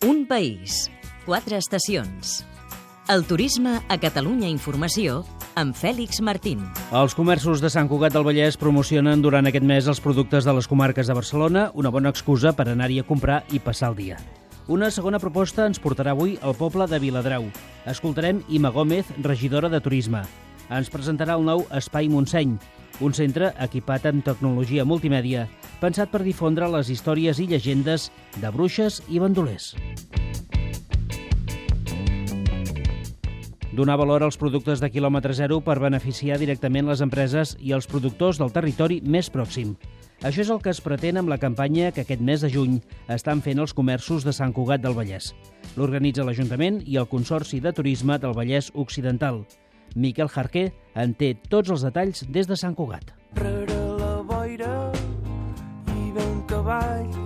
Un país, quatre estacions. El turisme a Catalunya Informació amb Fèlix Martín. Els comerços de Sant Cugat del Vallès promocionen durant aquest mes els productes de les comarques de Barcelona, una bona excusa per anar-hi a comprar i passar el dia. Una segona proposta ens portarà avui al poble de Viladrau. Escoltarem Ima Gómez, regidora de Turisme. Ens presentarà el nou Espai Montseny, un centre equipat amb tecnologia multimèdia, pensat per difondre les històries i llegendes de bruixes i bandolers. Donar valor als productes de quilòmetre zero per beneficiar directament les empreses i els productors del territori més pròxim. Això és el que es pretén amb la campanya que aquest mes de juny estan fent els comerços de Sant Cugat del Vallès. L'organitza l'Ajuntament i el Consorci de Turisme del Vallès Occidental. Miquel Jarquer en té tots els detalls des de Sant Cugat. Rere la boira hi ve un cavall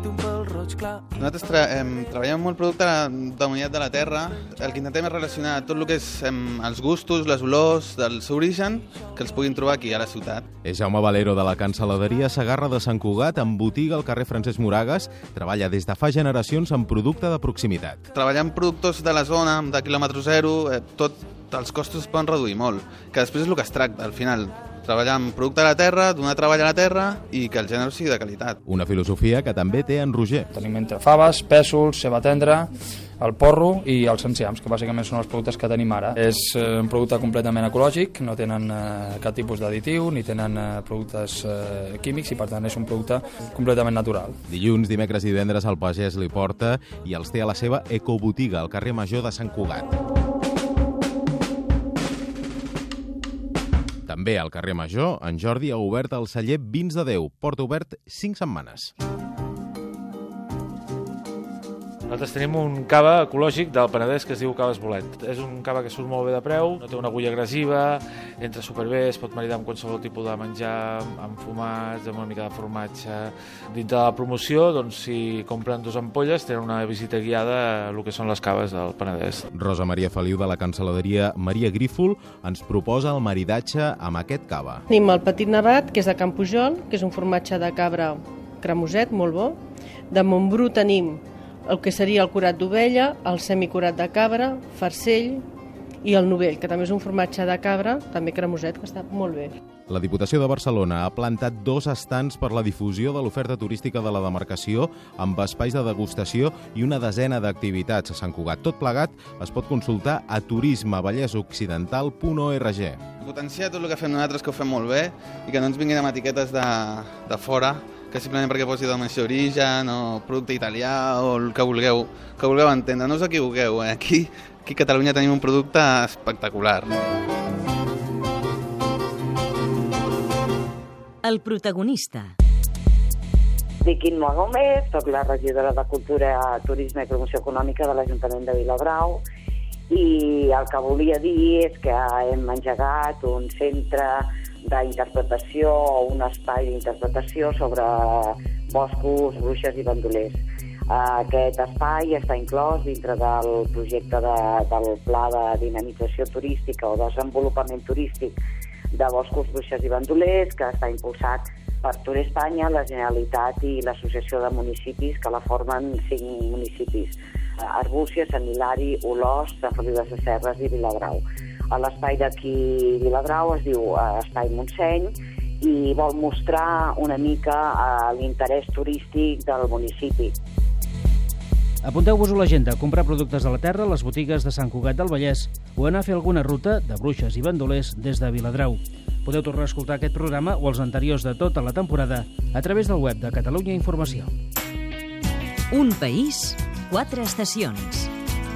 roig clar. Nosaltres tra em, treballem molt producte de la unitat de la terra. El que intentem és relacionar tot el que és em, els gustos, les olors del seu origen, que els puguin trobar aquí a la ciutat. És Jaume Valero de la cancel·laderia Sagarra de Sant Cugat, amb botiga al carrer Francesc Moragas. Treballa des de fa generacions en producte de proximitat. Treballant productes de la zona, de quilòmetre zero, eh, tot, els costos es poden reduir molt, que després és el que es tracta, al final. Treballar amb producte de la terra, donar treball a la terra i que el gènere sigui de qualitat. Una filosofia que també té en Roger. Tenim entre faves, pèsols, ceba tendra, el porro i els enciams, que bàsicament són els productes que tenim ara. És eh, un producte completament ecològic, no tenen eh, cap tipus d'additiu, ni tenen eh, productes eh, químics i per tant és un producte completament natural. Dilluns, dimecres i divendres el pagès li porta i els té a la seva ecobotiga al carrer Major de Sant Cugat. També al carrer Major, en Jordi ha obert el celler Vins de Déu, porta obert 5 setmanes. Nosaltres tenim un cava ecològic del Penedès que es diu Caves Bolet. És un cava que surt molt bé de preu, no té una agulla agressiva, entra superbé, es pot maridar amb qualsevol tipus de menjar, amb fumats, amb una mica de formatge. Dintre de la promoció, doncs, si compren dos ampolles, tenen una visita guiada a el que són les caves del Penedès. Rosa Maria Feliu de la cancel·laderia Maria Grífol ens proposa el maridatge amb aquest cava. Tenim el petit nevat, que és de Can Pujol, que és un formatge de cabra cremoset, molt bo. De Montbrú tenim el que seria el curat d'ovella, el semicurat de cabra, farcell i el novell, que també és un formatge de cabra, també cremoset, que està molt bé. La Diputació de Barcelona ha plantat dos estants per la difusió de l'oferta turística de la demarcació amb espais de degustació i una desena d'activitats a Sant Cugat. Tot plegat es pot consultar a turismevallesoccidental.org. Potenciar tot el que fem nosaltres, que ho fem molt bé, i que no ens vinguin amb etiquetes de, de fora, que simplement perquè posi denominació d'origen o producte italià o el que vulgueu, que vulgueu entendre. No us equivoqueu, eh? aquí, aquí a Catalunya tenim un producte espectacular. El protagonista. Dic Inma Gómez, soc la regidora de Cultura, Turisme i Promoció Econòmica de l'Ajuntament de Viladrau i el que volia dir és que hem engegat un centre d'interpretació o un espai d'interpretació sobre boscos, bruixes i bandolers. Aquest espai està inclòs dintre del projecte de, del Pla de Dinamització Turística o Desenvolupament Turístic de Boscos, Bruixes i Bandolers, que està impulsat per Tour Espanya, la Generalitat i l'Associació de Municipis, que la formen cinc municipis. Arbúcia, Sant Hilari, Olòs, Sant Feliu de Serres i Viladrau. A l'espai d'aquí Viladrau es diu eh, Espai Montseny i vol mostrar una mica eh, l'interès turístic del municipi. Apunteu-vos a l'agenda, comprar productes de la terra a les botigues de Sant Cugat del Vallès o anar a fer alguna ruta de bruixes i bandolers des de Viladrau. Podeu tornar a escoltar aquest programa o els anteriors de tota la temporada a través del web de Catalunya Informació. Un país, quatre estacions.